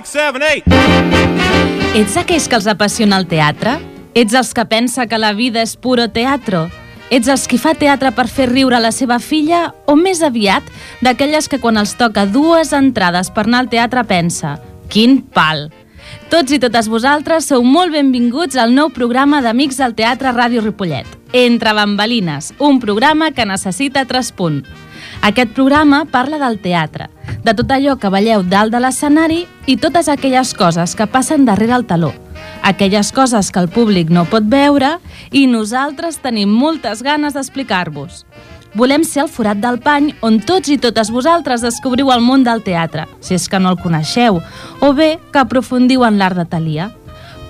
six, seven, eight. Ets aquells que els apassiona el teatre? Ets els que pensa que la vida és puro teatro? Ets els qui fa teatre per fer riure la seva filla? O més aviat, d'aquelles que quan els toca dues entrades per anar al teatre pensa «Quin pal!» Tots i totes vosaltres sou molt benvinguts al nou programa d'Amics del Teatre Ràdio Ripollet. Entre bambalines, un programa que necessita traspunt. Aquest programa parla del teatre, de tot allò que veieu dalt de l'escenari i totes aquelles coses que passen darrere el taló. Aquelles coses que el públic no pot veure i nosaltres tenim moltes ganes d'explicar-vos. Volem ser el forat del pany on tots i totes vosaltres descobriu el món del teatre, si és que no el coneixeu, o bé que aprofundiu en l'art de Talia.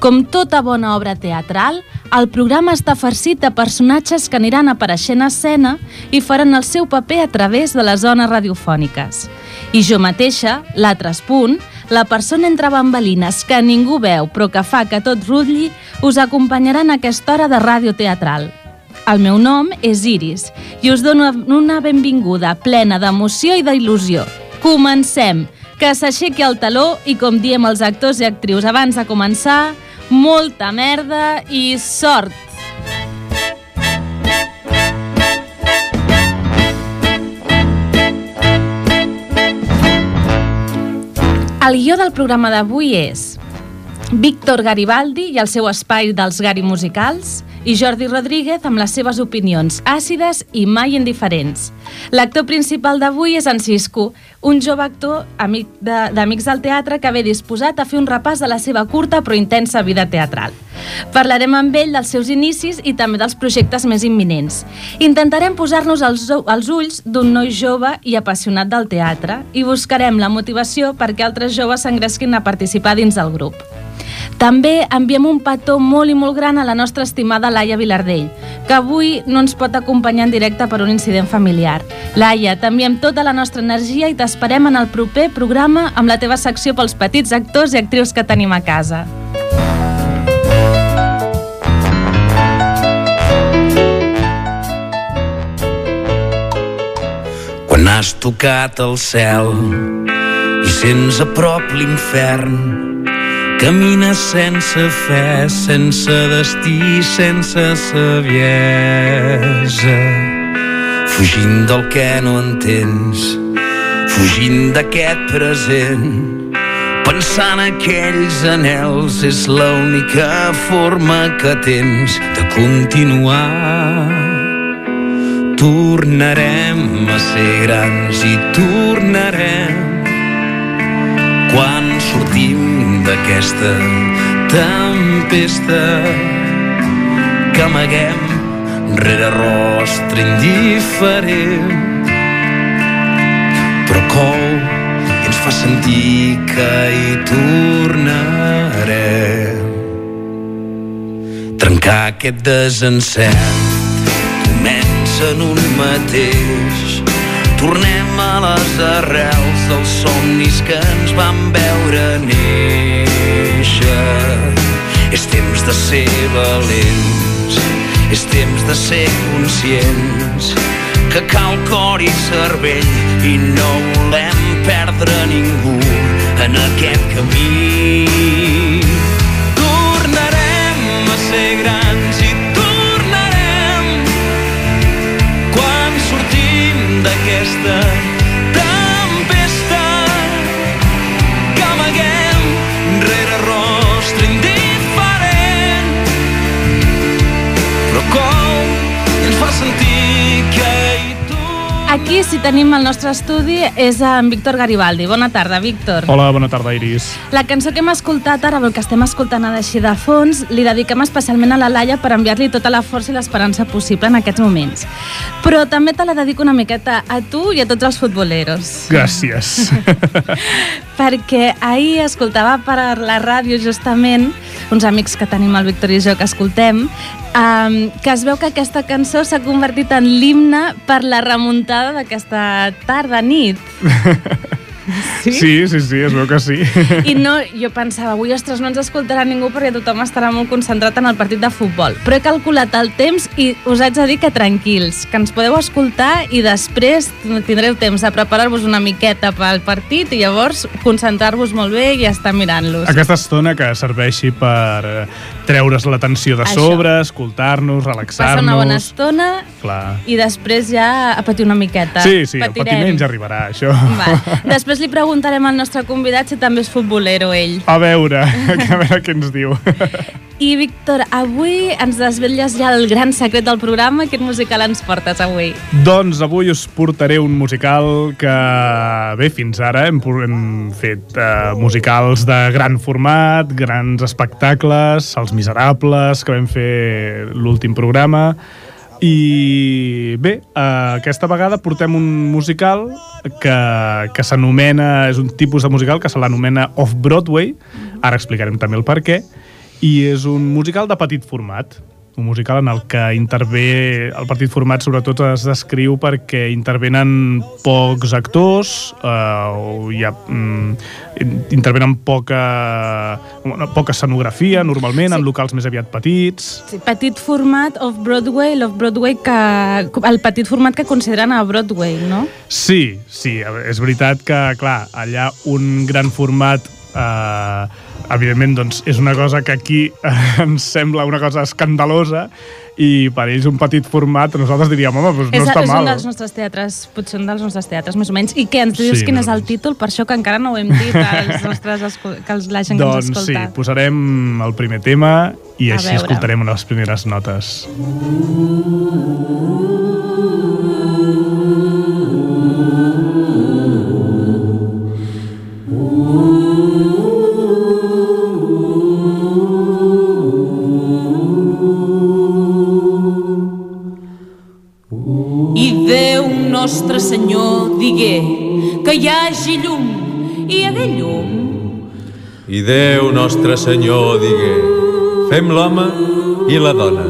Com tota bona obra teatral, el programa està farcit de personatges que aniran apareixent a escena i faran el seu paper a través de les zones radiofòniques. I jo mateixa, l'altre punt, la persona entre bambalines que ningú veu però que fa que tot rutlli, us acompanyarà en aquesta hora de ràdio teatral. El meu nom és Iris i us dono una benvinguda plena d'emoció i d'il·lusió. Comencem! Que s'aixequi el taló i, com diem els actors i actrius abans de començar, molta merda i sort! El guió del programa d'avui és Víctor Garibaldi i el seu espai dels Gari Musicals, i Jordi Rodríguez amb les seves opinions àcides i mai indiferents. L'actor principal d'avui és en Cisco, un jove actor amic d'Amics de, del Teatre que ve disposat a fer un repàs de la seva curta però intensa vida teatral. Parlarem amb ell dels seus inicis i també dels projectes més imminents. Intentarem posar-nos als, als ulls d'un noi jove i apassionat del teatre i buscarem la motivació perquè altres joves s'engresquin a participar dins del grup. També enviem un petó molt i molt gran a la nostra estimada Laia Vilardell, que avui no ens pot acompanyar en directe per un incident familiar. Laia, t'enviem tota la nostra energia i t'esperem en el proper programa amb la teva secció pels petits actors i actrius que tenim a casa. Quan has tocat el cel i sents a prop l'infern Camines sense fe, sense destí, sense saviesa. Fugint del que no entens, fugint d'aquest present. Pensant aquells anels és l'única forma que tens de continuar. Tornarem a ser grans i tornarem quan sortim d'aquesta tempesta que amaguem rere rostre indiferent. Però cou i ens fa sentir que hi tornarem. Trencar aquest desencert comença en un mateix Tornem a les arrels dels somnis que ens van veure néixer. És temps de ser valents, és temps de ser conscients que cal cor i cervell i no volem perdre ningú en aquest camí. D'aquesta tempesta. Que amaguem rere rostre indiferent. Però com ens fa sentir Aquí, si tenim el nostre estudi, és en Víctor Garibaldi. Bona tarda, Víctor. Hola, bona tarda, Iris. La cançó que hem escoltat ara, el que estem escoltant ara així de fons, li dediquem especialment a la Laia per enviar-li tota la força i l'esperança possible en aquests moments. Però també te la dedico una miqueta a tu i a tots els futboleros. Gràcies. Perquè ahir escoltava per la ràdio justament uns amics que tenim el Víctor i jo que escoltem um, que es veu que aquesta cançó s'ha convertit en l'himne per la remuntada d'aquesta tarda nit. Sí? Sí, sí, sí, es veu que sí. I no, jo pensava, avui, ostres, no ens escoltarà ningú perquè tothom estarà molt concentrat en el partit de futbol. Però he calculat el temps i us haig de dir que tranquils, que ens podeu escoltar i després tindreu temps de preparar-vos una miqueta pel partit i llavors concentrar-vos molt bé i estar mirant-los. Aquesta estona que serveixi per treure's l'atenció de sobre, escoltar-nos, relaxar-nos... Passa una bona estona Clar. i després ja a patir una miqueta. Sí, sí, el Patirem. patiment ja arribarà, això. Va. Després li preguntarem al nostre convidat si també és futbolero ell. A veure, a veure què ens diu. I, Víctor, avui ens desvetlles ja el gran secret del programa. Quin musical ens portes avui? Doncs avui us portaré un musical que, bé, fins ara hem, hem fet eh, musicals de gran format, grans espectacles, Els Miserables, que vam fer l'últim programa, i bé, eh, aquesta vegada portem un musical que, que s'anomena, és un tipus de musical que se l'anomena Off-Broadway, ara explicarem també el per què, i és un musical de petit format musical en el que intervé el petit format sobretot es descriu perquè intervenen pocs actors eh, o hi ha, mm, in- intervenen poca, bueno, poca escenografia normalment, Sí. en locals més aviat petits Sí, petit format off-Broadway, l'off-Broadway que... El petit format que consideren a Broadway, no? Sí, sí, és veritat que, clar, allà un gran format eh, evidentment doncs, és una cosa que aquí eh, ens sembla una cosa escandalosa i per ells un petit format nosaltres diríem, home, doncs no és, està és mal. un dels nostres teatres, potser un dels nostres teatres, més o menys. I què, ens dius Sí, quin és el títol? Per això que encara no ho hem dit als nostres que els, la gent que ens Doncs sí, escolta. posarem el primer tema i A així veure. escoltarem les primeres notes. I nostre Senyor digué que hi hagi llum i hi hagué llum. I Déu nostre Senyor digué, fem l'home i la dona.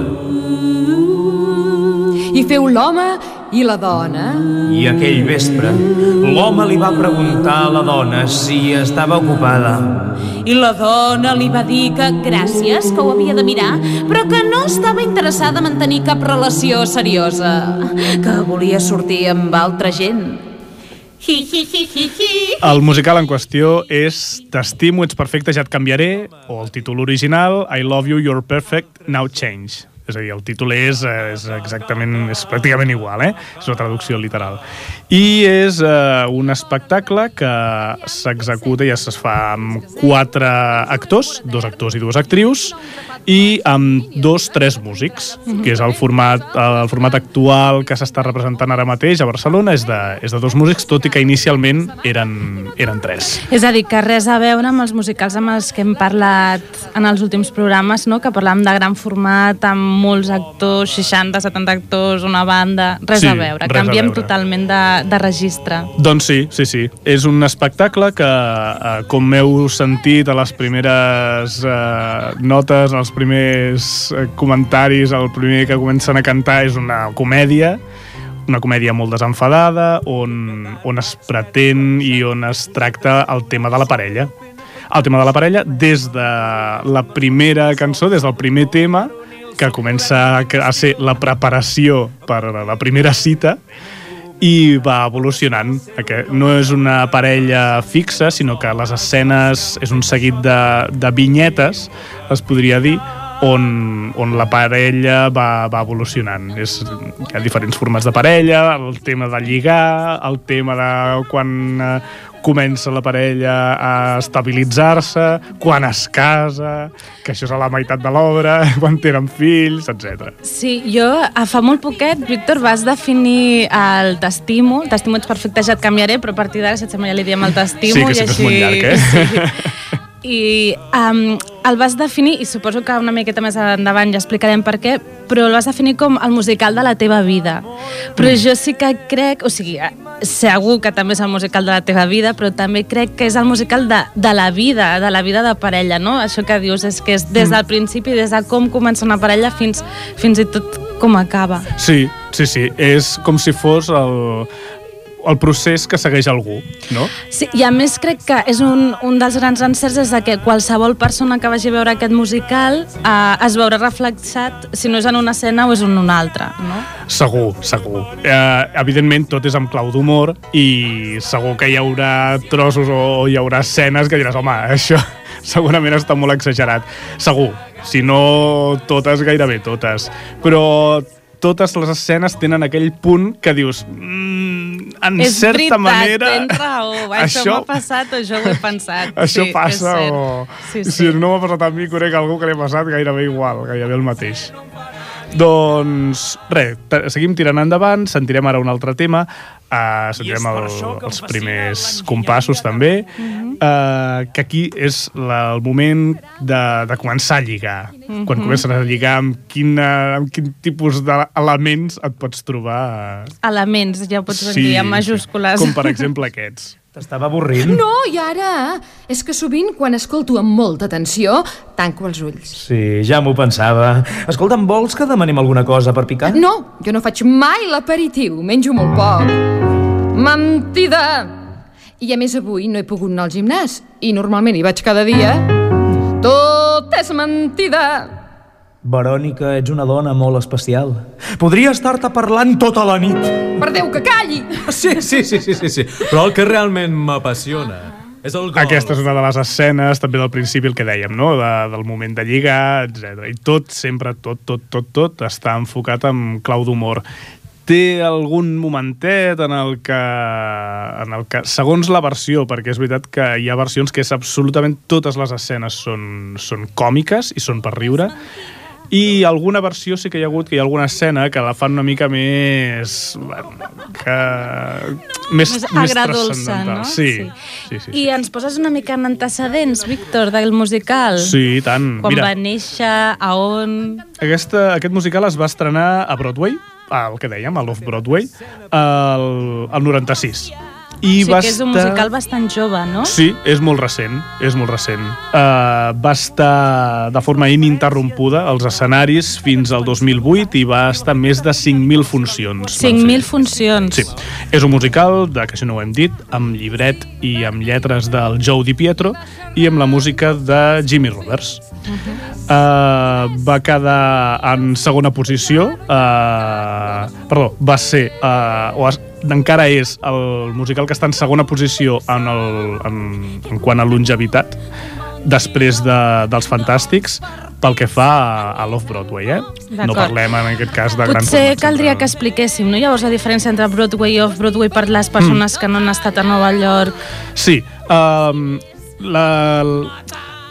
I feu l'home i la dona. I aquell vespre, l'home li va preguntar a la dona si estava ocupada. I la dona li va dir que gràcies, que ho havia de mirar, però que no estava interessada a mantenir cap relació seriosa, que volia sortir amb altra gent. Hi, hi, hi, hi, hi. El musical en qüestió és T'estimo, ets perfecte, ja et canviaré, o el títol original I love you, you're perfect, now change. És a dir, el títol és, és exactament, és pràcticament igual, eh? És una traducció literal. I és eh, un espectacle que s'executa i es fa amb quatre actors, dos actors i dues actrius, i amb dos, tres músics, que és el format, el format actual que s'està representant ara mateix a Barcelona, és de, és de dos músics, tot i que inicialment eren, eren tres. És a dir, que res a veure amb els musicals amb els que hem parlat en els últims programes, no? que parlàvem de gran format, amb molts actors, 60, 70 actors, una banda... Res Sí, a veure, res a canviem veure. totalment de, de registre. Doncs sí, sí, sí. És un espectacle que, eh, com heu sentit a les primeres eh, notes, als primers eh, comentaris, el primer que comencen a cantar és una comèdia, una comèdia molt desenfadada, on, on es pretén i on es tracta el tema de la parella. El tema de la parella des de la primera cançó, des del primer tema, que comença a ser la preparació per a la primera cita, i va evolucionant. No és una parella fixa, sinó que les escenes és un seguit de, de vinyetes, es podria dir, on, on la parella va, va evolucionant. És, hi ha diferents formats de parella, el tema de lligar, el tema de quan eh, comença la parella a estabilitzar-se, quan es casa, que això és a la meitat de l'obra, quan tenen fills, etc. Sí, jo a fa molt poquet, Víctor, vas definir el t'estimo. T'estimo, ets perfecte, ja et canviaré, però a partir d'ara, si et sembla, ja li diem el t'estimo. Sí, que i que és així... molt llarg, eh? Sí. I um, el vas definir, i suposo que una miqueta més endavant ja explicarem per què, però el vas definir com el musical de la teva vida. Però Mm. jo sí que crec, o sigui, segur que també és el musical de la teva vida, però també crec que és el musical de, de la vida, de la vida de parella, no? Això que dius és que és des Mm. del principi, des de com comença una parella fins, fins i tot com acaba. Sí, sí, sí. És com si fos el, el procés que segueix algú, no? Sí, i a més crec que és un, un dels grans encerts és que qualsevol persona que vagi a veure aquest musical eh, es veurà reflexat si no és en una escena o és en una altra, no? Segur, segur. Eh, evidentment, tot és amb clau d'humor i segur que hi haurà trossos o hi haurà escenes que diràs, home, això segurament està molt exagerat. Segur, si no totes, gairebé totes. Però totes les escenes tenen aquell punt que dius mm, en és certa veritat, manera tens raó. Això, això- m'ha passat o jo ho he pensat. això sí, passa és o... Sí, si sí. no m'ha passat a mi conec algú que li ha passat gairebé igual, gairebé el mateix doncs res, seguim tirant endavant sentirem ara un altre tema uh, sentirem el, els primers compassos també. uh, que aquí és la, el moment de, de començar a lligar. Mhm. quan comences a lligar amb, quina, amb quin tipus d'elements et pots trobar Elements, ja ho pots dir en majúscules. com per exemple aquests T'estava avorrint? No, i ara? És que sovint, quan escolto amb molta atenció, tanco els ulls. Sí, ja m'ho pensava. Escolta, em vols que demanem alguna cosa per picar? No, jo no faig mai l'aperitiu, menjo molt poc. Mentida! I a més avui no he pogut anar al gimnàs, i normalment hi vaig cada dia. Tot és mentida! Verònica, ets una dona molt especial. Podria estar-te parlant tota la nit. Per Déu, que calli! Sí, sí, sí, sí, sí, sí. Però el que realment m'apassiona és el gol. Aquesta és una de les escenes, també del principi, el que dèiem, no? De, del moment de lligar, etc. I tot, sempre, tot, tot, tot, tot, està enfocat amb clau d'humor. Té algun momentet en el, que, en el que, segons la versió, perquè és veritat que hi ha versions que és absolutament totes les escenes són, són còmiques i són per riure, i alguna versió sí que hi ha hagut, que hi ha alguna escena que la fan una mica més... bueno, que... Més, Més agradolça, transcendental. no? Sí, sí, sí. sí, I ens poses una mica en antecedents, Víctor, del musical? Sí, tant. Quan Mira, va néixer, a on... aquesta, aquest musical es va estrenar a Broadway, el que dèiem, a l'Off-Broadway, el, el 96. I sí va que és un estar... musical bastant jove, no? Sí, és molt recent, és molt recent. Uh, va estar de forma ininterrompuda als escenaris fins al 2008 i va estar més de 5.000 funcions. van 5.000 fer. funcions. Sí, és un musical, de, que això no ho hem dit, amb llibret i amb lletres del Joe Di Pietro i amb la música de Jimmy Roberts. Uh -huh. uh, va quedar en segona posició, uh, perdó, va ser, uh, o es, encara és el musical que està en segona posició en, el, en, en quant a longevitat, després de, dels Fantàstics, pel que fa a, a l'Off-Broadway, eh? No parlem en aquest cas de Potser formats caldria centrals. que expliquéssim, no? Llavors, la diferència entre Broadway i Off-Broadway per les persones que no han estat a Nova York. Sí, um, la,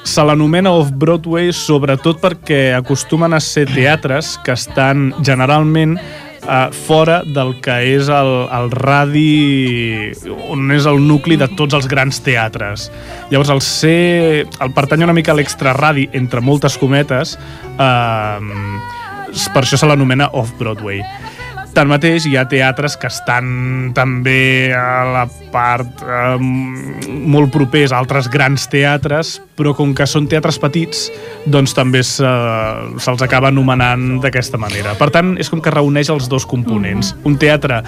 se l'anomena Off-Broadway sobretot perquè acostumen a ser teatres que estan generalment uh, fora del que és el, el radi on és el nucli de tots els grans teatres. Llavors, el ser... el pertany una mica a l'extraradi, entre moltes cometes, uh, per això se l'anomena Off-Broadway. Tanmateix, hi ha teatres que estan també a la part eh, molt propers a altres grans teatres, però com que són teatres petits, doncs també se- se'ls acaba anomenant d'aquesta manera. Per tant, és com que reuneix els dos components. Un teatre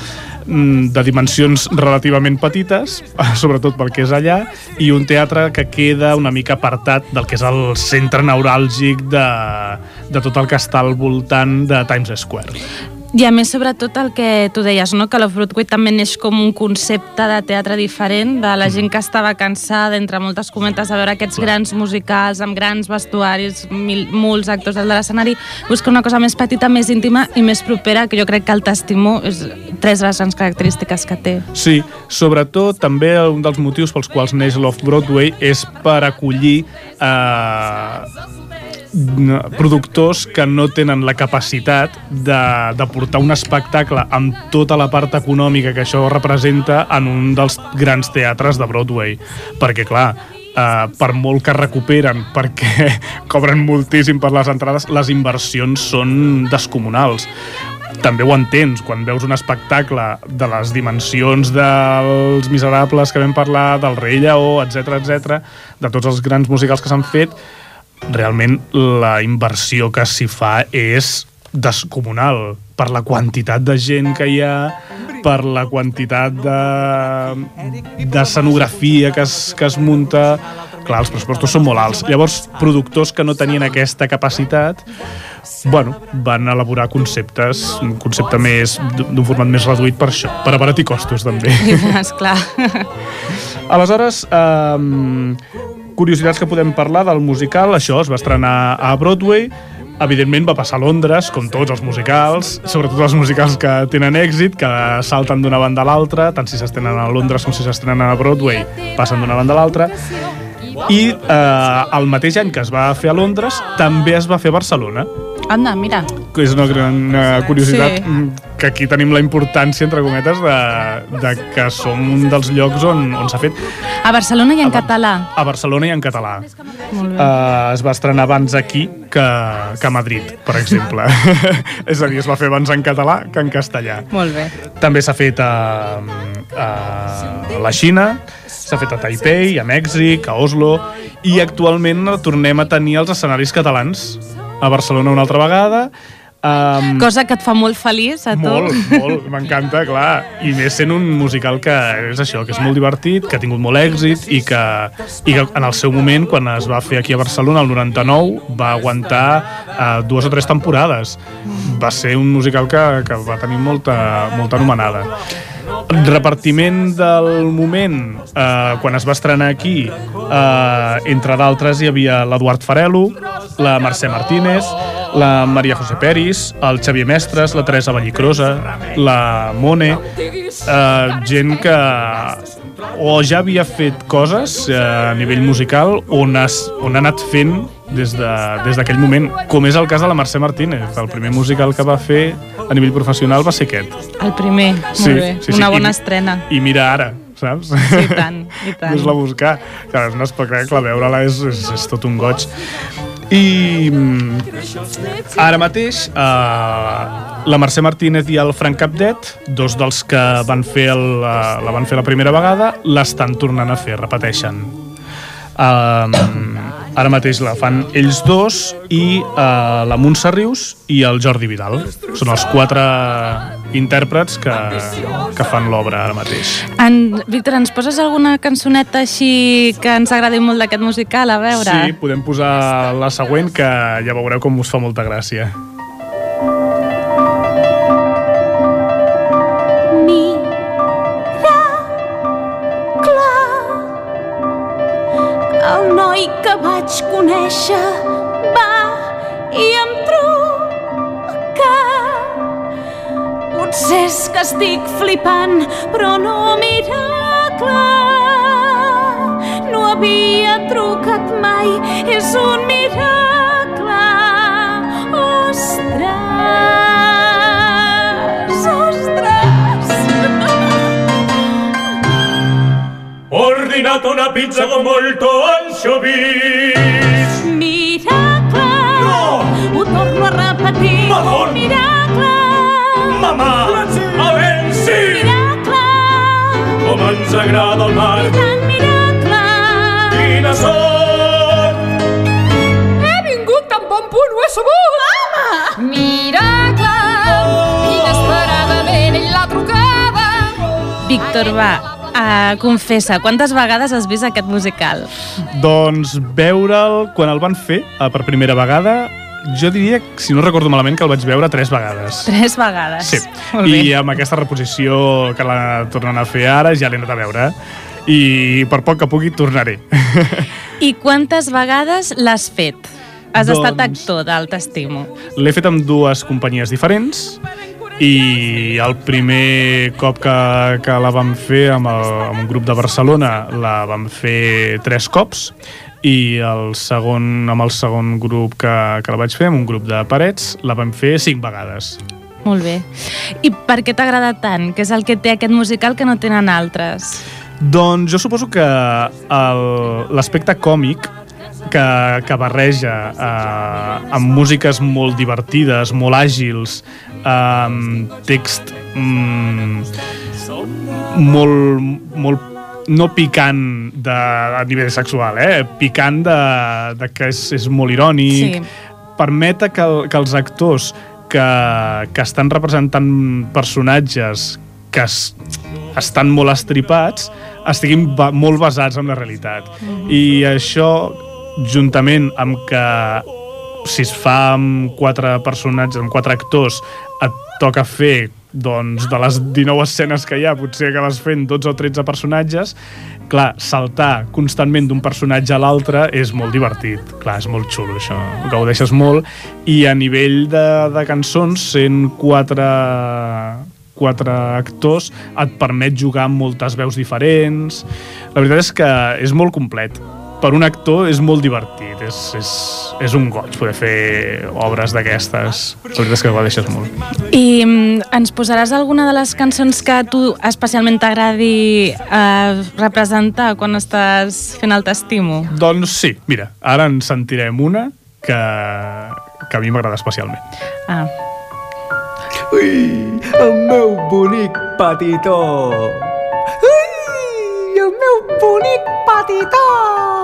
mm, de dimensions relativament petites, sobretot pel que és allà, i un teatre que queda una mica apartat del que és el centre neuràlgic de, de tot el que està al voltant de Times Square. I a més, sobretot el que tu deies, no? que l'Off-Broadway també neix com un concepte de teatre diferent, de la gent que estava cansada, entre moltes cometes, de veure aquests grans musicals amb grans vestuaris, mil, molts actors de l'escenari, busca una cosa més petita, més íntima i més propera, que jo crec que el testimó és tres de les grans característiques que té. Sí, sobretot també un dels motius pels quals neix l'Off-Broadway és per acollir eh, productors que no tenen la capacitat de, de portar un espectacle amb tota la part econòmica que això representa en un dels grans teatres de Broadway. Perquè, clar, Uh, per molt que recuperen perquè cobren moltíssim per les entrades, les inversions són descomunals també ho entens, quan veus un espectacle de les dimensions dels Miserables que vam parlar, del Rei Lleó, etc etc, de tots els grans musicals que s'han fet, realment la inversió que s'hi fa és descomunal per la quantitat de gent que hi ha, per la quantitat de d'escenografia que, es, que es munta, clar, els pressupostos són molt alts. Llavors, productors que no tenien aquesta capacitat bueno, van elaborar conceptes, un concepte més d'un format més reduït per això, per abaratir costos també. Esclar. Aleshores, um, curiositats que podem parlar del musical, això es va estrenar a Broadway, evidentment va passar a Londres, com tots els musicals, sobretot els musicals que tenen èxit, que salten d'una banda a l'altra, tant si s'estrenen a Londres com si s'estrenen a Broadway, passen d'una banda a l'altra. I eh, el mateix any que es va fer a Londres, també es va fer a Barcelona Anda, mira. és una gran uh, curiositat Sí. sí. que aquí tenim la importància, entre cometes, de, de que som un dels llocs on, on s'ha fet A Barcelona i en català. a Barcelona i en català. Molt bé. Uh, es va estrenar abans aquí que, que a Madrid, per exemple. és a dir, es va fer abans en català que en castellà. Molt bé. També s'ha fet a, a la Xina, s'ha fet a Taipei, a Mèxic, a Oslo, i actualment tornem a tenir els escenaris catalans a Barcelona una altra vegada. Um, Cosa que et fa molt feliç a tu. molt, molt, m'encanta, clar. I més sent un musical que és això, que és molt divertit, que ha tingut molt èxit i que, i que en el seu moment, quan es va fer aquí a Barcelona, el 99, va aguantar uh, dues o tres temporades. Va ser un musical que, que va tenir molta, molta anomenada. Repartiment del moment, eh, quan es va estrenar aquí, eh, entre d'altres hi havia l'Eduard Farelo, la Mercè Martínez, la Maria José Peris, el Xavier Mestres, la Teresa Vallicrosa, la Mone, eh, gent que o ja havia fet coses eh, a nivell musical on, has, on ha anat fent des d'aquell de, des moment, com és el cas de la Mercè Martínez. El primer musical que va fer a nivell professional va ser aquest. El primer, molt bé. Una bona I, estrena. I mira ara, saps? I tant, i tant. Ves-la a buscar. Clar, és un espectacle, veure-la és, és, és tot un goig. I mm, ara mateix eh, la Mercè Martínez i el Frank Capdet, dos dels que van fer el, la, la van fer la primera vegada, l'estan tornant a fer, repeteixen. Um, ara mateix la fan ells dos i uh, la Montse Rius i el Jordi Vidal. Són els quatre intèrprets que, que fan l'obra ara mateix. En, Víctor, ens poses alguna cançoneta així que ens agradi molt d'aquest musical? A veure. Sí, podem posar la següent que ja veureu com us fa molta gràcia. Noi que vaig conèixer va i em truca. Potser és que estic flipant però no mira clar. No havia trucat mai és un miracle. Ostres ostres. Ordinato una pizza con molto anchovies. Miracle! No! Ho torno a repetir. Madonna! Miracle! Mamà, avenci! Miracle! Com ens agrada el mar, I tant miracle! quina sort! He vingut tan bon punt, ho he sabut! Mama! Miracle! Inesperadament ell l'ha trucada. Víctor, va, uh, confessa, quantes vegades has vist aquest musical? Doncs veure'l quan el van fer eh, per primera vegada, jo diria, si no recordo malament, que el vaig veure tres vegades. Tres vegades. Sí, Molt bé. i amb aquesta reposició que la tornen a fer ara ja l'he anat a veure i per poc que pugui tornaré. I quantes vegades l'has fet? Has Doncs- estat actor d'alt estimo. L'he fet amb dues companyies diferents i el primer cop que, que la vam fer amb, el, amb un grup de Barcelona la vam fer tres cops i el segon, amb el segon grup que, que la vaig fer, amb un grup de parets, la vam fer cinc vegades. Molt bé. I per què t'agrada tant? Què és el que té aquest musical que no tenen altres? Doncs jo suposo que l'aspecte còmic que, que barreja eh, amb músiques molt divertides, molt àgils, eh, amb text mm, molt, molt no picant de, a nivell sexual, eh? picant de, de que és, és molt irònic, Sí. permeta que, que els actors que, que estan representant personatges que es, estan molt estripats estiguin ba molt basats en la realitat. I això, juntament amb que si es fa amb quatre personatges, amb quatre actors, et toca fer doncs, de les 19 escenes que hi ha, potser acabes fent 12 o 13 personatges, clar, saltar constantment d'un personatge a l'altre és molt divertit. Clar, és molt xulo, això. Gaudeixes molt. I a nivell de, de cançons, sent quatre quatre actors, et permet jugar amb moltes veus diferents. La veritat és que és molt complet. Per un actor és molt divertit, és, és, és un goig poder fer obres d'aquestes. La veritat és que ho deixes molt. I mm, ens posaràs alguna de les cançons que a tu especialment t'agradi eh, representar quan estàs fent el t'estimo? Doncs sí, mira, ara en sentirem una que, que a mi m'agrada especialment. Ah. Ui, el meu bonic petitó. Ui, el meu bonic petitó.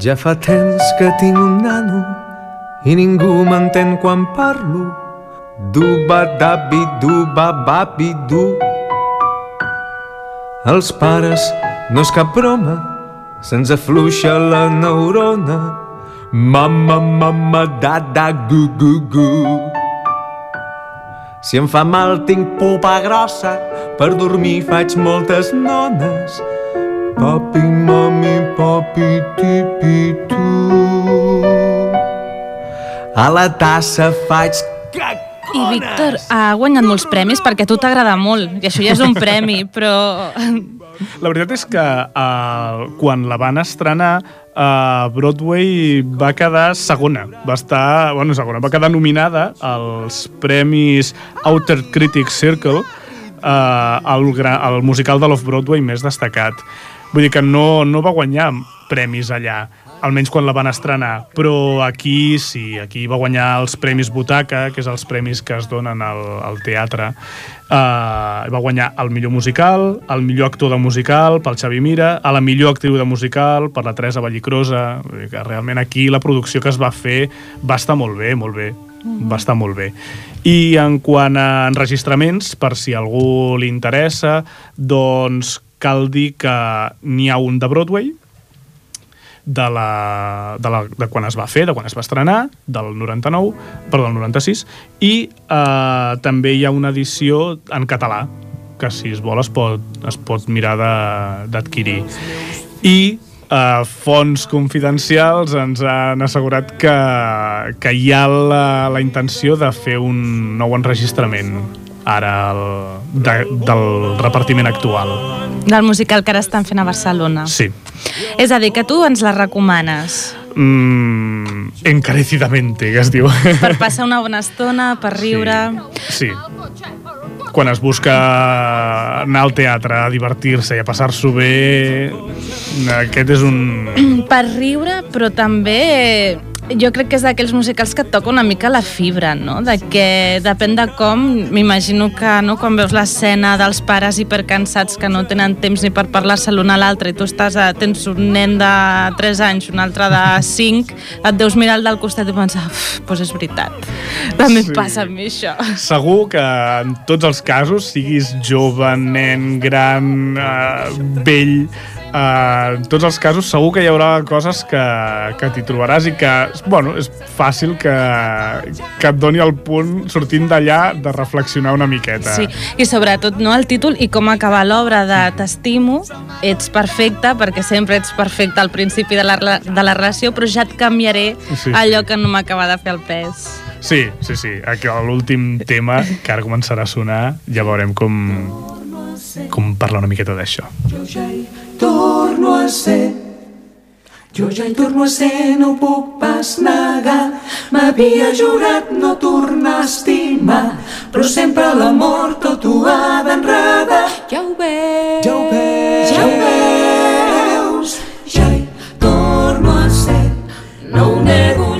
Ja fa temps que tinc un nano i ningú m'entén quan parlo. Duba dabi duba babi du. Els pares no és cap broma, se'ns afluixa la neurona. Mama, mama, da, da, gu, gu, gu. Si em fa mal tinc pupa grossa, per dormir faig moltes nones. Papi, mami, papi, tipi, tu. A la tassa faig I Víctor, ha guanyat molts premis perquè a tu t'agrada molt, i això ja és un premi, però... La veritat és que uh, quan la van estrenar a uh, Broadway va quedar segona. Va estar, bueno, segona, va quedar nominada als premis Outer Critics Circle uh, el, el musical de l'Off-Broadway més destacat. Vull dir que no, no va guanyar premis allà, almenys quan la van estrenar, però aquí sí, aquí va guanyar els Premis Butaca, que és els premis que es donen al, al teatre. Uh, va guanyar el millor musical, el millor actor de musical pel Xavi Mira, a la millor actriu de musical per la Teresa Vallicrosa, Vull dir que realment aquí la producció que es va fer va estar molt bé, molt bé, va estar molt bé. I en quant a enregistraments, per si algú li interessa, doncs cal dir que n'hi ha un de Broadway, de, la, de, la, de quan es va fer, de quan es va estrenar, del 99, perdó, del 96, i eh, també hi ha una edició en català, que si es vol es pot, es pot mirar d'adquirir. I eh, fonts confidencials ens han assegurat que, que hi ha la, la intenció de fer un nou enregistrament ara el, de, del repartiment actual. Del musical que ara estan fent a Barcelona. Sí. És a dir, que tu ens la recomanes Mm, encarecidamente, que es diu. per passar una bona estona, per riure... Sí. Quan es busca anar al teatre a divertir-se i a passar-s'ho bé, aquest és un... Per riure, però també jo crec que és d'aquells musicals que et toca una mica la fibra, no? De que depèn de com, m'imagino que no, quan veus l'escena dels pares hipercansats que no tenen temps ni per parlar-se l'un a l'altre i tu estàs a, tens un nen de 3 anys, un altre de 5, et deus mirar el del costat i pensar, doncs és veritat, també Sí. passa amb mi això. Segur que en tots els casos, siguis jove, nen, gran, eh, vell, eh, en tots els casos segur que hi haurà coses que, que t'hi trobaràs i que, bueno, és fàcil que, que et doni el punt sortint d'allà de reflexionar una miqueta. Sí, i sobretot no el títol i com acabar l'obra de T'estimo, ets perfecte, perquè sempre ets perfecte al principi de la, de la relació, però ja et canviaré Sí, allò que no m'acaba de fer el pes. Sí, sí, sí. Aquí l'últim tema, que ara començarà a sonar, ja veurem com, com parla una miqueta d'això. Torno a ser. Jo ja hi torno a ser, no ho puc pas negar. M'havia jurat no tornar a estimar, però sempre l'amor tot ho ha d'enredar. Ja ho veus, Ja ho veus, ja ho veus, ja hi torno a ser. No ho nego,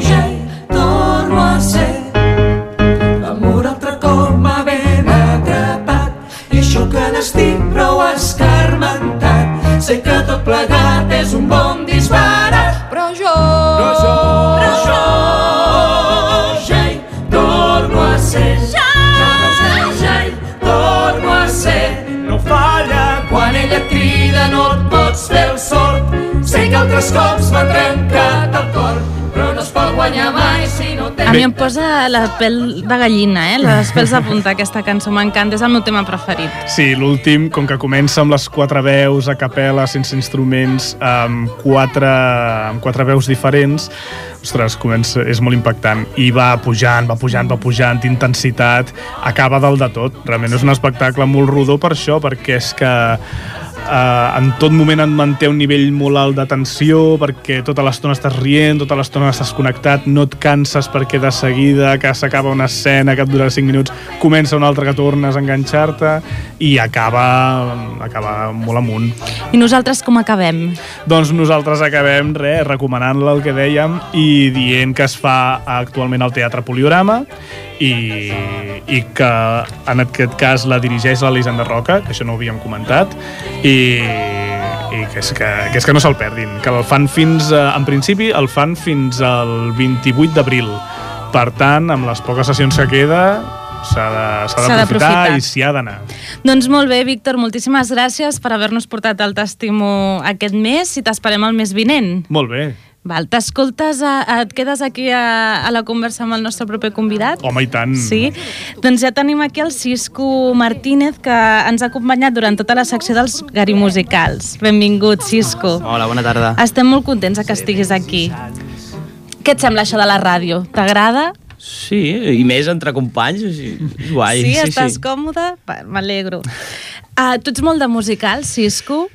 Sé A mi em posa la pèl de gallina, eh? Les pèls de punta, aquesta cançó m'encanta, és el meu tema preferit. Sí, l'últim, com que comença amb les quatre veus a capella, sense instruments, amb quatre, amb quatre veus diferents, ostres, comença, és molt impactant. I va pujant, va pujant, va pujant, intensitat, acaba dalt de tot. Realment és un espectacle molt rodó per això, perquè és que eh, en tot moment et manté un nivell molt alt de tensió perquè tota l'estona estàs rient, tota l'estona estàs connectat, no et canses perquè de seguida que s'acaba una escena que et dura 5 minuts, comença una altra que tornes a enganxar-te i acaba, acaba molt amunt. I nosaltres com acabem? Doncs nosaltres acabem res, recomanant-la el que dèiem i dient que es fa actualment al Teatre Poliorama i, i que en aquest cas la dirigeix l'Elisenda Roca, que això no ho havíem comentat, i, i que, és que, que és que no se'l perdin, que el fan fins, a, en principi, el fan fins al 28 d'abril. Per tant, amb les poques sessions que queda, s'ha d'aprofitar. i s'hi ha d'anar. Doncs molt bé, Víctor, moltíssimes gràcies per haver-nos portat el testimo aquest mes i t'esperem el mes vinent. Molt bé. Val, t'escoltes, et quedes aquí a, a la conversa amb el nostre proper convidat? Home, i tant. Sí? Doncs ja tenim aquí el Cisco Martínez, que ens ha acompanyat durant tota la secció dels garimusicals. Benvingut, Cisco. Hola, bona tarda. Estem molt contents de que estiguis aquí. Què et sembla això de la ràdio? T'agrada? Sí, i més entre companys, és guai. sí, estàs còmode? Va, M'alegro. Uh, tu ets molt de musicals, Cisco?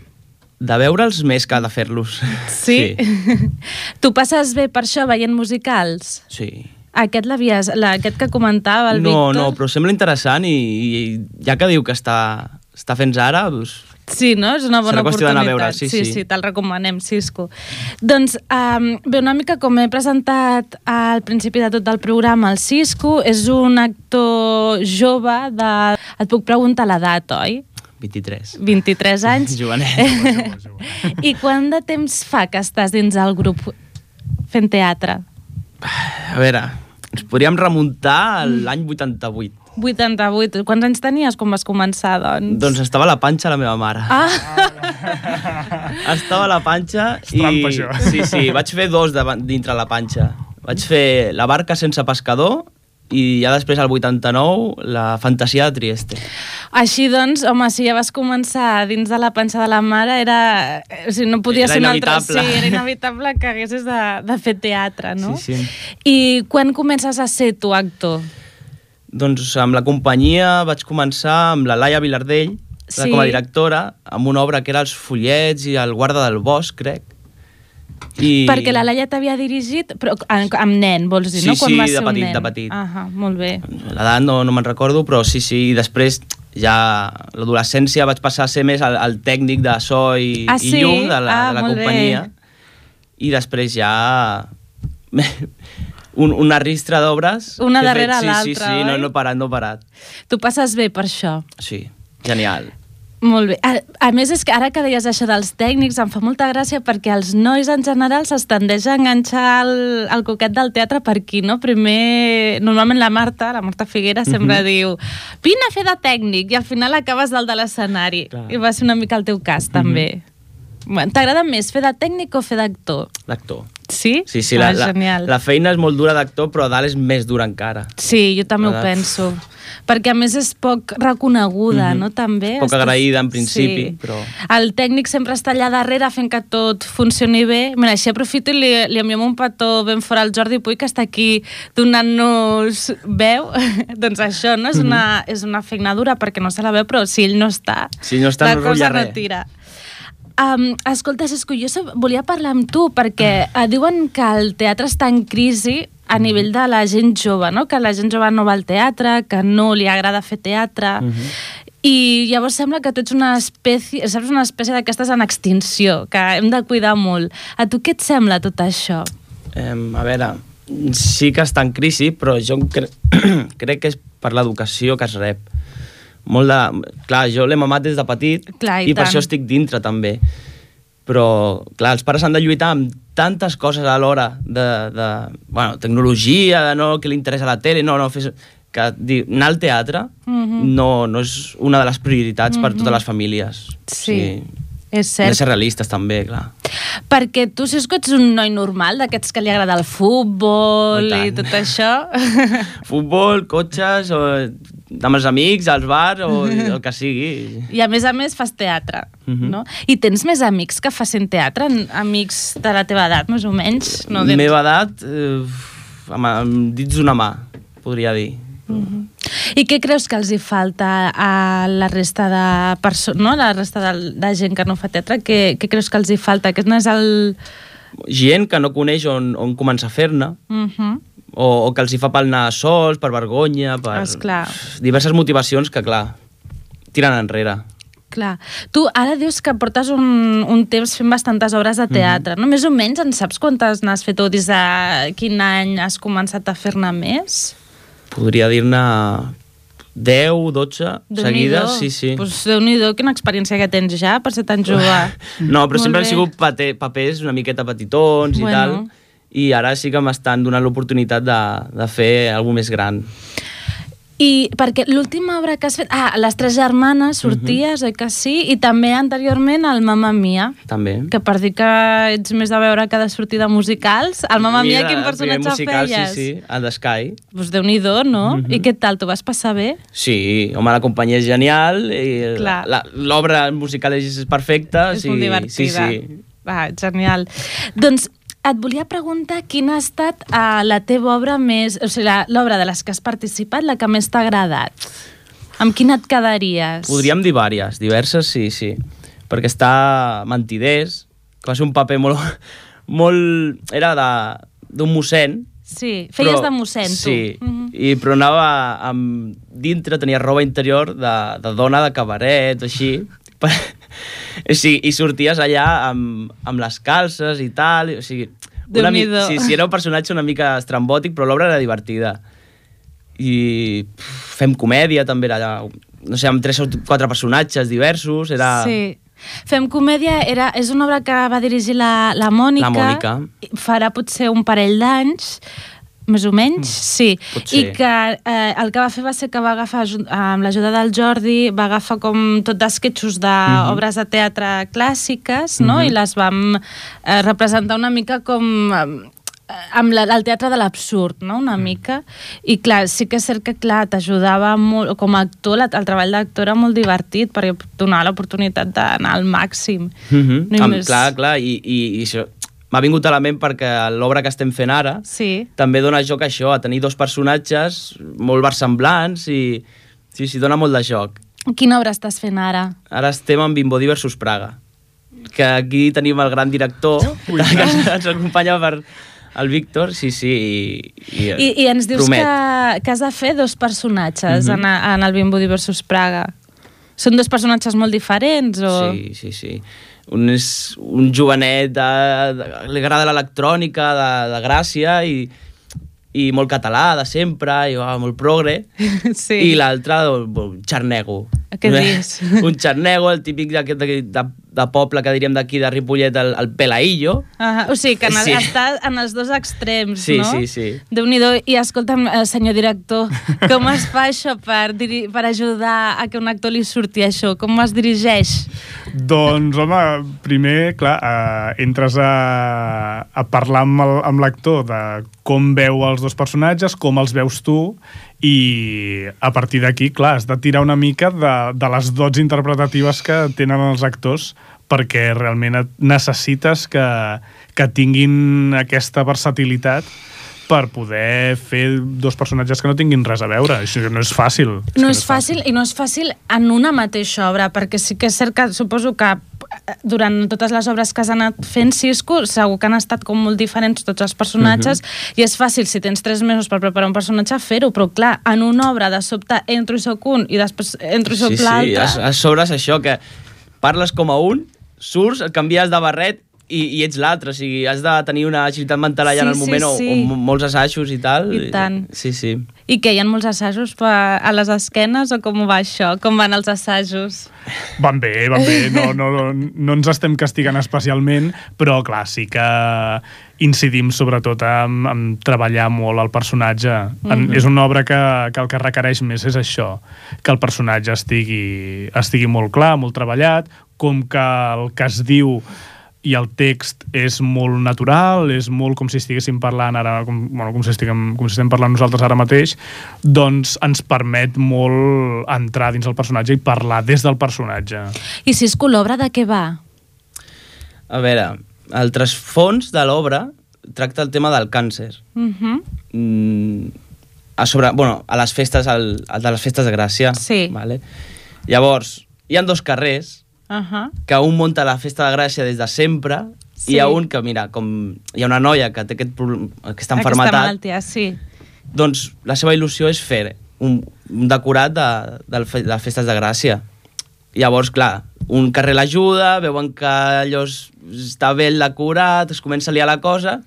De veure'ls més que de fer-los. Sí? tu passes bé per això, veient musicals? Sí. Aquest, l'havies- aquest que comentava el No, Víctor? no, però sembla interessant i, i ja que diu que està, està fent ara, doncs, Sí, no? És una bona Serà qüestió oportunitat. veure, sí, sí, sí. sí te'l recomanem, Cisco. Doncs, um, bé, una mica com he presentat al principi de tot el programa, el Cisco és un actor jove de... Et puc preguntar l'edat, oi? 23. 23 anys. Jovenet. I quant de temps fa que estàs dins el grup fent teatre? A veure, ens podríem remuntar a l'any 88. 88. Quants anys tenies quan vas començar, doncs? Doncs estava a la panxa la meva mare. Ah! Estava a la panxa i... trampa, això. Sí, sí, vaig fer dos de, dintre la panxa. Vaig fer la barca sense pescador i ja després, al 89, la fantasia de Trieste. Així doncs, home, si ja vas començar dins de la panxa de la mare, era... O sigui, no podia Era ser un altre... Sí, era inevitable que haguessis de, de fer teatre, no? Sí, sí. I quan comences a ser tu actor? Doncs amb la companyia vaig començar amb la Laia Vilardell, sí. com a directora, amb una obra que era Els follets i El guarda del bosc, crec. I... Perquè la Laia t'havia dirigit, però amb, amb nen, vols dir, Sí, no? Quan sí, vas de petit, de petit. Ah, molt bé. L'edat no, no me'n recordo, però sí, sí, i després ja l'adolescència vaig passar a ser més el, el tècnic de so i, Ah, i sí? llum de la, Ah, de la molt bé. companyia. I després ja un, una ristra d'obres. Una darrere sí, l'altra, Sí, sí, no, oi? no he parat, no he parat. Tu passes bé per això. Sí, genial. Molt bé. A, a més, és que ara que deies això dels tècnics, em fa molta gràcia perquè els nois en general es tendeix a enganxar el, el coquet del teatre per aquí, no? Primer, normalment la Marta, la Marta Figuera, sempre Mhm. diu vine a fer de tècnic i al final acabes dalt de l'escenari. I va ser una mica el teu cas, també. Bueno, T'agrada més fer de tècnic o fer d'actor? D'actor. Sí? Sí, sí, ah, la, la, genial. la feina és molt dura d'actor, però a dalt és més dura encara. Sí, jo també ho La- penso. Perquè a més és poc reconeguda, Mhm. no? També. Poc Estàs- agraïda en principi, sí. però... El tècnic sempre està allà darrere fent que tot funcioni bé. Mira, així aprofito i li, li enviem un petó ben fora al Jordi Puy, que està aquí donant-nos veu. doncs això, no? És una, és una feina dura perquè no se la veu, però si ell no està, Si no està, la no cosa no res. tira. Um, escolta, Cesco, jo volia parlar amb tu perquè uh, diuen que el teatre està en crisi a nivell de la gent jove, no? que la gent jove no va al teatre, que no li agrada fer teatre, i llavors sembla que tu ets una espècie, saps, una espècie d'aquestes en extinció, que hem de cuidar molt. A tu què et sembla tot això? Eh, a veure, sí que està en crisi, però jo cre crec que és per l'educació que es rep. Molt de... Clar, jo l'he mamat des de petit Clar, i i per això estic dintre també. Però, clar, els pares han de lluitar amb tantes coses alhora de, de bueno, tecnologia, de no, que li interessa la tele, no, no, fes, que dir, anar al teatre Mhm. no, no és una de les prioritats per Mhm. totes les famílies. Sí. És Hem de cert. ser realistes també, clar. Perquè tu, si és que ets un noi normal, d'aquests que li agrada el futbol I i, tant. tot això... Futbol, cotxes, o amb els amics, als bars, o el que sigui. I a més a més fas teatre, Mhm. no? I tens més amics que facin teatre? Amics de la teva edat, més o menys? No, No, Meva edat, eh, amb, amb dits d'una mà, podria dir. I què creus que els hi falta a la resta de persones, no? la resta de, de gent que no fa teatre? Què, què creus que els hi falta? Aquest no és el... Gent que no coneix on, on començar a fer-ne, Uh -huh. O, o que els hi fa pel anar sols, per vergonya, per Esclar. diverses motivacions que, clar, tiren enrere. Clar. Tu ara dius que portes un, un temps fent bastantes obres de teatre, no? Més o menys en saps quantes n'has fet o des de quin any has començat a fer-ne més? Podria dir-ne 10, 12 seguides, sí, sí. Pues Déu-n'hi-do, quina experiència que tens ja per ser tan jove. No, però Molt sempre han bé. sigut pate, papers una miqueta petitons i Bueno. tal, i ara sí que m'estan donant l'oportunitat de, de fer alguna més gran. I perquè l'última obra que has fet... Ah, Les Tres Germanes, sorties, oi que sí? I també anteriorment el Mamma Mia, També. que per dir que ets més de veure que de sortir de musicals, el Mamma Mia, quin personatge musical, feies? Sí, sí, el d'Sky. Pues Déu-n'hi-do, no? I què tal, t'ho vas passar bé? Sí, home, la companyia és genial, i l'obra musical és perfecta. És sí, molt divertida. Sí, sí. Va, genial. Doncs et volia preguntar quina ha estat uh, la teva obra més... O sigui, la- l'obra de les que has participat, la que més t'ha agradat. Amb quina et quedaries? Podríem dir vàries, diverses, sí, sí. Perquè està Mentiders, que va ser un paper molt... molt era d'un mossèn, Sí, feies però- de mossèn, tu. Sí, Mhm. i, però anava amb... Dintre tenia roba interior de, de dona de cabaret, així. Per, o sigui, I sorties allà amb, amb les calces i tal. O sigui, una mi, sí, sí, era un personatge una mica estrambòtic, però l'obra era divertida. I pff, fem comèdia, també era allà, no sé, amb tres o quatre personatges diversos, era... Sí. Fem comèdia era, és una obra que va dirigir la, la Mònica. La Mònica. Farà potser un parell d'anys, més o menys, sí. potser. I que eh, el que va fer va ser que va agafar, amb l'ajuda del Jordi, va agafar com tot d'esquetxos d'obres de teatre clàssiques, no? Mhm. I les vam eh, representar una mica com... Eh, amb la, el teatre de l'absurd, no? una mica. I clar, sí que és cert que clar, t'ajudava molt, com a actor, la, el treball d'actor era molt divertit perquè donava l'oportunitat d'anar al màxim. Mm -hmm. No hi amb, més- clar, clar, i, i, i això m'ha vingut a la ment perquè l'obra que estem fent ara Sí. també dona joc a això, a tenir dos personatges molt versemblants i sí, sí, dona molt de joc. Quina obra estàs fent ara? Ara estem amb Bimbodí versus Praga, que aquí tenim el gran director que ens, acompanya per el Víctor, sí, sí, i, i, I, i ens dius promet. que, que has de fer dos personatges Mhm. en, a- en el Bimbudi versus Praga. Són dos personatges molt diferents? O... Sí, sí, sí. Un és un jovenet, de, de, li agrada l'electrònica, de, de Gràcia, i, i molt català, de sempre, i oh, molt progre. sí. I l'altre, un xarnego. Què dius? un xarnego, el típic de, de, de, de poble que diríem d'aquí, de Ripollet, el, el pelaillo. Ah, o sigui, que en el, Sí. està en els dos extrems, Sí, no? sí, sí. Déu-n'hi-do. I escolta'm, eh, senyor director, com es fa això per, per ajudar a que un actor li surti això? Com es dirigeix? Doncs, home, primer, clar, eh, entres a, a parlar amb el- amb l'actor de com veu els dos personatges, com els veus tu, i a partir d'aquí, clar, has de tirar una mica de, de les dots interpretatives que tenen els actors perquè realment necessites que, que tinguin aquesta versatilitat per poder fer dos personatges que no tinguin res a veure. Això no és fàcil. que No és fàcil, i no és fàcil en una mateixa obra, perquè sí que és cert que suposo que durant totes les obres que has anat fent Cisco, segur que han estat com molt diferents tots els personatges, i és fàcil, si tens tres mesos per preparar un personatge, fer-ho, però clar, en una obra de sobte entro i soc un, i després entro i soc Sí, sí, l'altre... a, a sobre és això, que parles com a un, surts, et canvies de barret i, i ets l'altre, o sigui, has de tenir una agilitat mental allà Sí, en el sí, moment o, sí. o mo- molts assajos i tal. I tant. Sí, sí. I que hi ha molts assajos per, a les esquenes, o com va això? Com van els assajos? Van bé, van bé, no, no, no ens estem castigant especialment, però clar, sí que incidim sobretot en, en treballar molt el personatge. En, Mhm. és una obra que, que el que requereix més és això, que el personatge estigui, estigui molt clar, molt treballat, com que el que es diu i el text és molt natural, és molt com si estiguéssim parlant ara, com, bueno, com, si estiguem, com si estem parlant nosaltres ara mateix, doncs ens permet molt entrar dins el personatge i parlar des del personatge. I Cisco, l'obra de què va? A veure, el trasfons de l'obra tracta el tema del càncer. Uh -huh. Mm, a sobre, bueno, a les festes, al, al de les festes de Gràcia. Sí. Vale? Llavors, hi han dos carrers Uh -huh. que un munta la festa de Gràcia des de sempre Sí. i hi ha un que, mira, com hi ha una noia que té aquest, problem- aquesta Aquesta enfermetat, malaltia, sí. doncs la seva il·lusió és fer un, un decorat de, de, de festes de Gràcia. Llavors, clar, un carrer l'ajuda, veuen que allò es- està bé el decorat, es comença a liar la cosa,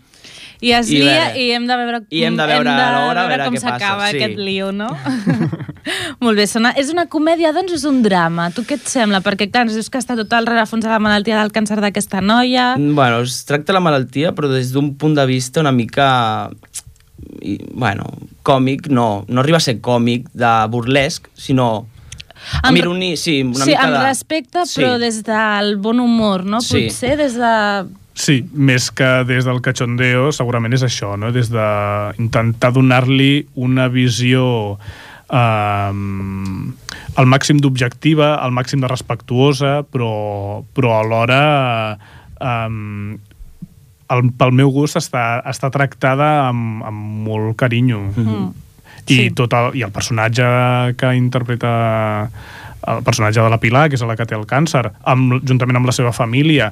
I es I lia veure- i hem de veure, i hem de veure l'hora, a veure com què passa, s'acaba sí. aquest lío, no? Molt bé, sona... és una comèdia, doncs és un drama. Tu què et sembla? Perquè, clar, ens dius que està tot al rerefons de la malaltia del càncer d'aquesta noia. Bueno, es tracta la malaltia, però des d'un punt de vista una mica... I, bueno, còmic, no. No arriba a ser còmic de burlesc, sinó... Amb, Amb- ironia, sí, una sí, mica amb de... respecte, però Sí. des del bon humor, no? Sí. Potser des de... Sí, més que des del cachondeo, segurament és això, no? des de intentar donar-li una visió um, al màxim d'objectiva, al màxim de respectuosa, però, però alhora um, el, pel meu gust està, està tractada amb, amb molt carinyo. Mm. I, Sí. tot el, I el personatge que interpreta el personatge de la Pilar, que és la que té el càncer, amb, juntament amb la seva família,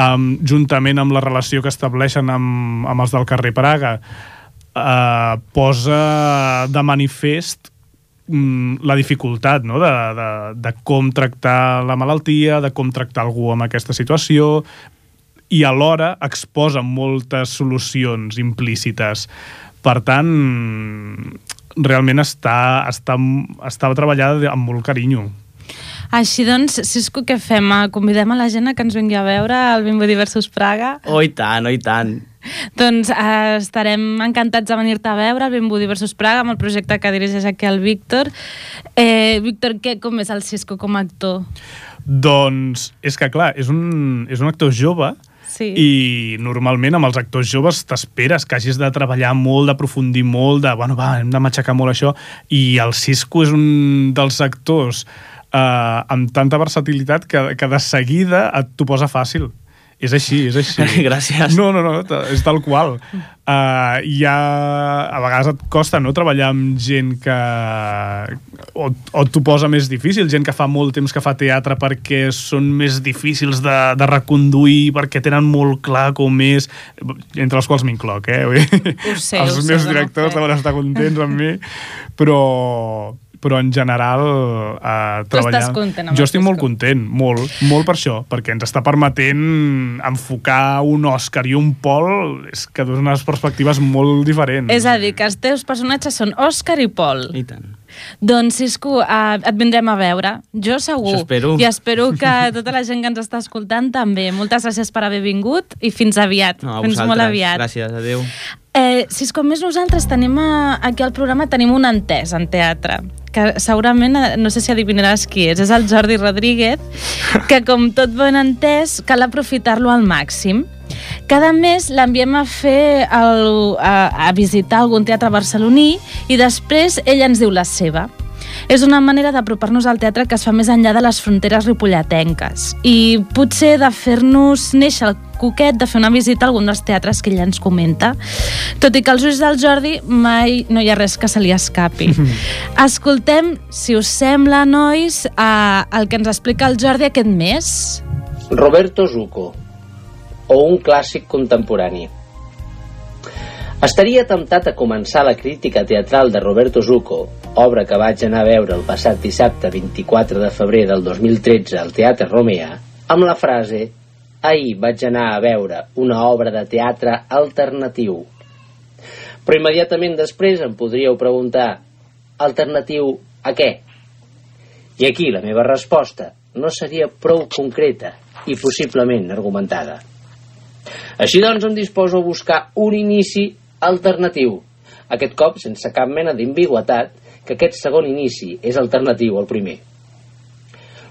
amb, juntament amb la relació que estableixen amb, amb els del carrer Praga, eh, posa de manifest mm, la dificultat no? de, de, de com tractar la malaltia, de com tractar algú amb aquesta situació, i alhora exposa moltes solucions implícites. Per tant, realment està, està, està treballada amb molt carinyo. Així doncs, Cisco, què fem? Convidem a la gent a que ens vingui a veure al Bimbo Diversos Praga? Oh, i tant, oh, i tant. Doncs eh, estarem encantats de venir-te a veure al Bimbo Diversos Praga amb el projecte que dirigeix aquí el Víctor. Eh, Víctor, què, com és el Cisco com a actor? Doncs és que, clar, és un, és un actor jove Sí. i normalment amb els actors joves t'esperes que hagis de treballar molt, d'aprofundir molt, de, bueno, va, hem de matxacar molt això, i el Cisco és un dels actors eh, amb tanta versatilitat que, que de seguida et t'ho posa fàcil. És així, és així. Gràcies. No, no, no, és tal qual. Uh, hi ha... A vegades et costa no treballar amb gent que... O, o t'ho posa més difícil, gent que fa molt temps que fa teatre perquè són més difícils de, de reconduir, perquè tenen molt clar com és... Entre els quals m'incloc, eh? Ho sé, Els ho sé, meus no directors fer. deuen estar contents amb mi, però però en general eh, Tu treballar... estàs content jo estic molt content, molt, molt per això, perquè ens està permetent enfocar un Òscar i un Pol és que donen unes perspectives molt diferents. És a dir, que els teus personatges són Òscar i Pol. I tant. Doncs, Cisco, eh, et vindrem a veure. Jo segur. Això espero. I espero que tota la gent que ens està escoltant també. Moltes gràcies per haver vingut i fins aviat. No, fins molt aviat. Gràcies, adeu. Eh, Cisco, a més nosaltres tenim a, aquí al programa tenim un entès en teatre que segurament, eh, no sé si adivinaràs qui és, és el Jordi Rodríguez, que com tot bon entès cal aprofitar-lo al màxim. Cada mes l'enviem a fer el, a, a visitar algun teatre barceloní i després ell ens diu la seva. És una manera d'apropar-nos al teatre que es fa més enllà de les fronteres ripolletenques i potser de fer-nos néixer el coquet de fer una visita a algun dels teatres que ell ens comenta. Tot i que als ulls del Jordi mai no hi ha res que se li escapi. Escoltem, si us sembla, nois, eh, el que ens explica el Jordi aquest mes. Roberto Zucco, o un clàssic contemporani. Estaria temptat a començar la crítica teatral de Roberto Zucco, obra que vaig anar a veure el passat dissabte 24 de febrer del 2013 al Teatre Romea, amb la frase «Ahir vaig anar a veure una obra de teatre alternatiu». Però immediatament després em podríeu preguntar «Alternatiu a què?» I aquí la meva resposta no seria prou concreta i possiblement argumentada. Així doncs em disposo a buscar un inici alternatiu, aquest cop sense cap mena d'ambigüetat que aquest segon inici és alternatiu al primer.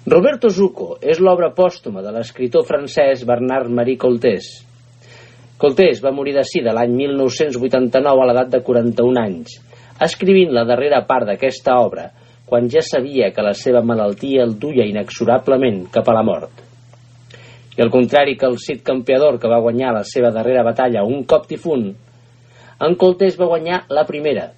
Roberto Zucco és l'obra pòstuma de l'escriptor francès Bernard-Marie Coltés. Coltés va morir de sida l'any 1989 a l'edat de 41 anys, escrivint la darrera part d'aquesta obra quan ja sabia que la seva malaltia el duia inexorablement cap a la mort. I al contrari que el Cid Campeador, que va guanyar la seva darrera batalla un cop difunt, en Coltés va guanyar la primera.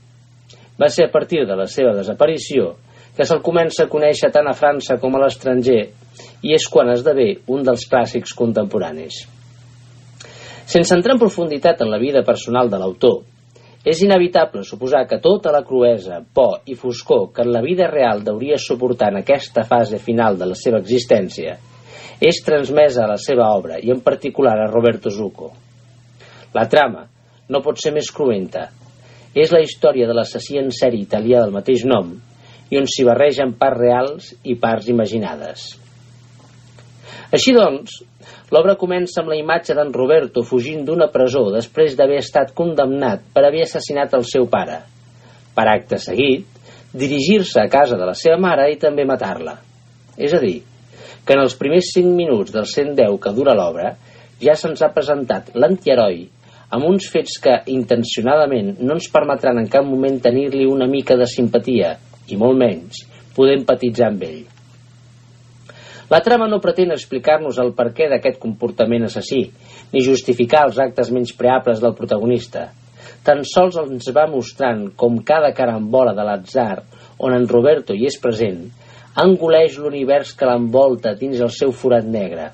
Va ser a partir de la seva desaparició que se'l comença a conèixer tant a França com a l'estranger i és quan esdevé un dels clàssics contemporanis. Sense entrar en profunditat en la vida personal de l'autor, és inevitable suposar que tota la cruesa, por i foscor que en la vida real deuria suportar en aquesta fase final de la seva existència és transmesa a la seva obra i en particular a Roberto Zucco. La trama no pot ser més cruenta. És la història de l'assassí en sèrie italià del mateix nom i on s'hi barregen parts reals i parts imaginades. Així doncs, l'obra comença amb la imatge d'en Roberto fugint d'una presó després d'haver estat condemnat per haver assassinat el seu pare. Per acte seguit, dirigir-se a casa de la seva mare i també matar-la. És a dir, que en els primers 5 minuts del 110 que dura l'obra ja se'ns ha presentat l'antiheroi amb uns fets que intencionadament no ens permetran en cap moment tenir-li una mica de simpatia i molt menys poder empatitzar amb ell. La trama no pretén explicar-nos el perquè d'aquest comportament assassí, ni justificar els actes menys preables del protagonista. Tan sols ens va mostrant com cada carambola de l'atzar, on en Roberto hi és present, engoleix l'univers que l'envolta dins el seu forat negre.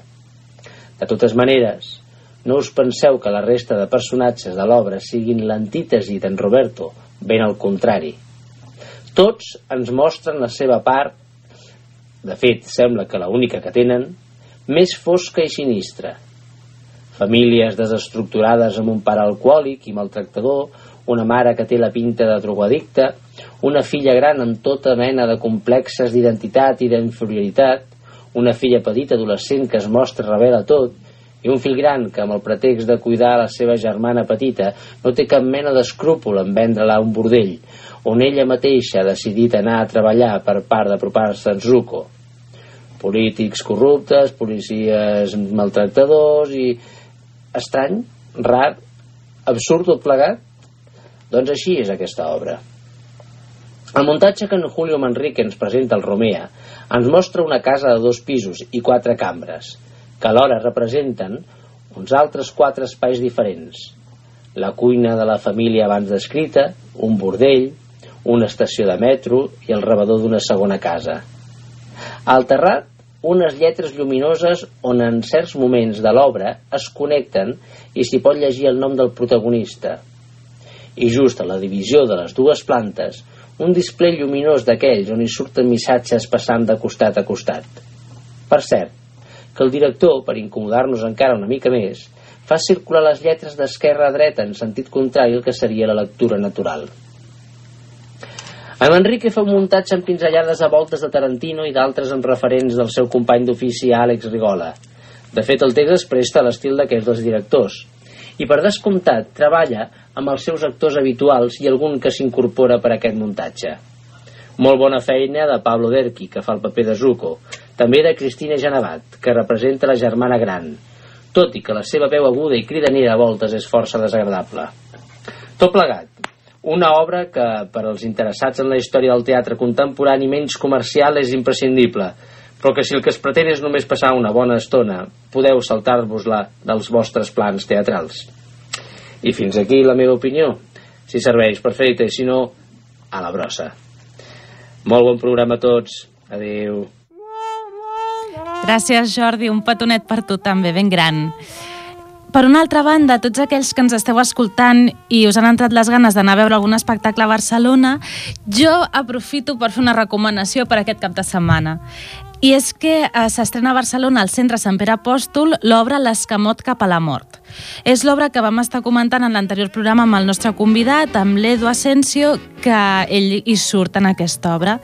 De totes maneres, no us penseu que la resta de personatges de l'obra siguin l'antítesi d'en Roberto, ben al contrari. Tots ens mostren la seva part, de fet, sembla que la única que tenen, més fosca i sinistra. Famílies desestructurades amb un pare alcohòlic i maltractador, una mare que té la pinta de drogadicta, una filla gran amb tota mena de complexes d'identitat i d'inferioritat, una filla petita adolescent que es mostra rebel a tot, i un fill gran que, amb el pretext de cuidar la seva germana petita, no té cap mena d'escrúpol en vendre-la a un bordell, on ella mateixa ha decidit anar a treballar per part d'apropar-se a Zuko. Polítics corruptes, policies maltractadors i... estrany, rar, absurd tot plegat? Doncs així és aquesta obra. El muntatge que en Julio Manrique ens presenta el Romea ens mostra una casa de dos pisos i quatre cambres, que alhora representen uns altres quatre espais diferents. La cuina de la família abans descrita, un bordell, una estació de metro i el rebedor d'una segona casa. Al terrat, unes lletres lluminoses on en certs moments de l'obra es connecten i s'hi pot llegir el nom del protagonista. I just a la divisió de les dues plantes, un display lluminós d'aquells on hi surten missatges passant de costat a costat. Per cert, que el director, per incomodar-nos encara una mica més, fa circular les lletres d'esquerra a dreta en sentit contrari al que seria la lectura natural. En Enrique fa un muntatge amb pinzellades a voltes de Tarantino i d'altres amb referents del seu company d'ofici Àlex Rigola. De fet, el text es presta a l'estil d'aquests dos directors. I per descomptat, treballa amb els seus actors habituals i algun que s'incorpora per aquest muntatge. Molt bona feina de Pablo Derqui, que fa el paper de Zuko, també de Cristina Genevat, que representa la germana gran, tot i que la seva veu aguda i cridanera a voltes és força desagradable. Tot plegat, una obra que, per als interessats en la història del teatre contemporani menys comercial, és imprescindible, però que si el que es pretén és només passar una bona estona, podeu saltar-vos-la dels vostres plans teatrals. I fins aquí la meva opinió. Si serveix, perfecte, i si no, a la brossa. Molt bon programa a tots. Adéu. Gràcies, Jordi. Un petonet per tu també, ben gran. Per una altra banda, tots aquells que ens esteu escoltant i us han entrat les ganes d'anar a veure algun espectacle a Barcelona, jo aprofito per fer una recomanació per aquest cap de setmana. I és que eh, s'estrena a Barcelona al Centre Sant Pere Apòstol l'obra L'escamot cap a la mort. És l'obra que vam estar comentant en l'anterior programa amb el nostre convidat, amb l'Edu Asensio, que ell hi surt en aquesta obra.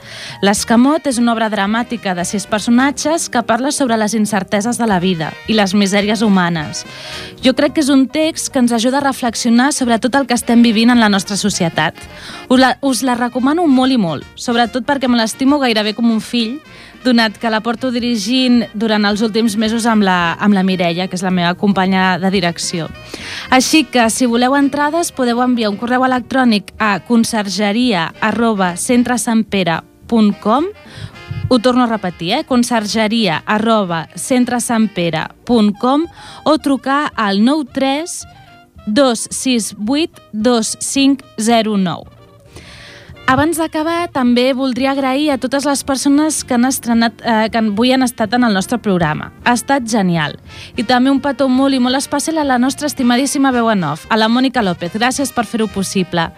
L'escamot és una obra dramàtica de sis personatges que parla sobre les incerteses de la vida i les misèries humanes. Jo crec que és un text que ens ajuda a reflexionar sobre tot el que estem vivint en la nostra societat. Us la, us la recomano molt i molt, sobretot perquè me l'estimo gairebé com un fill, donat que la porto dirigint durant els últims mesos amb la, amb la Mireia, que és la meva companya de direcció. Així que, si voleu entrades, podeu enviar un correu electrònic a consergeria arroba centresampere.com ho torno a repetir, eh? consergeria arroba centresampere.com o trucar al 93 268 2509. Abans d'acabar, també voldria agrair a totes les persones que han estrenat, eh, que avui han estat en el nostre programa. Ha estat genial. I també un petó molt i molt especial a la nostra estimadíssima veu en off, a la Mònica López. Gràcies per fer-ho possible.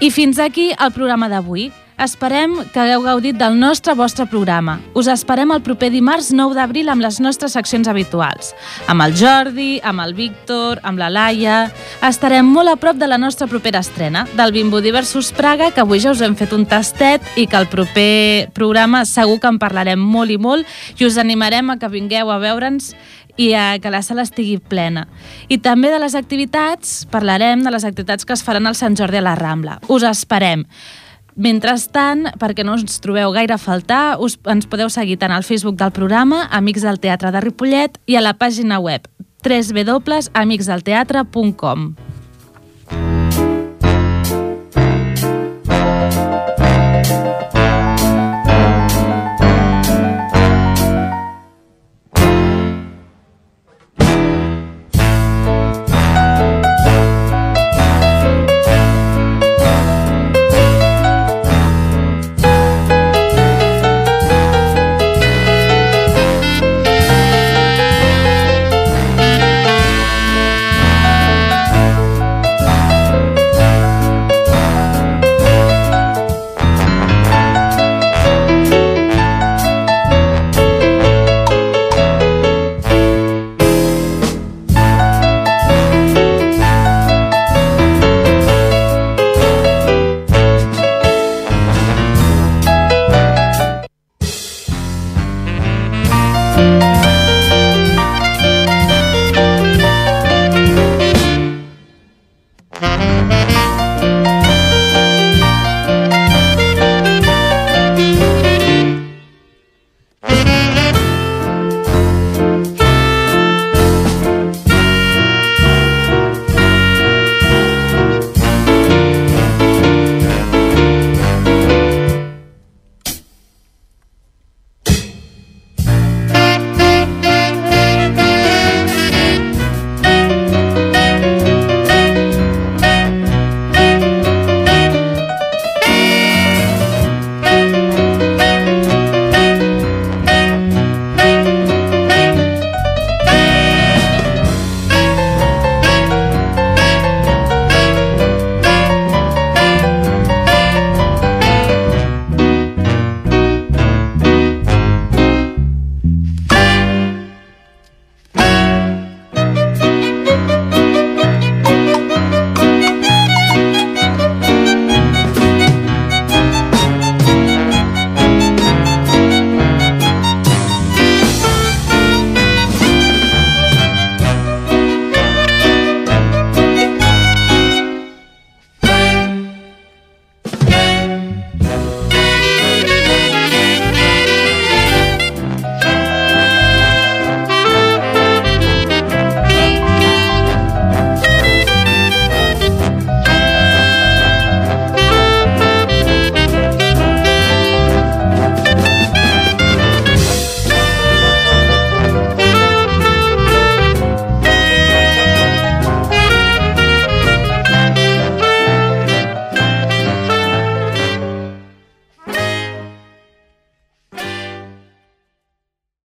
I fins aquí el programa d'avui. Esperem que hagueu gaudit del nostre vostre programa. Us esperem el proper dimarts 9 d'abril amb les nostres seccions habituals. Amb el Jordi, amb el Víctor, amb la Laia... Estarem molt a prop de la nostra propera estrena, del Bimbo Diversus Praga, que avui ja us hem fet un tastet i que el proper programa segur que en parlarem molt i molt i us animarem a que vingueu a veure'ns i a que la sala estigui plena. I també de les activitats, parlarem de les activitats que es faran al Sant Jordi a la Rambla. Us esperem. Mentrestant, perquè no ens trobeu gaire a faltar, us, ens podeu seguir tant al Facebook del programa, Amics del Teatre de Ripollet, i a la pàgina web www.amicsdelteatre.com. Thank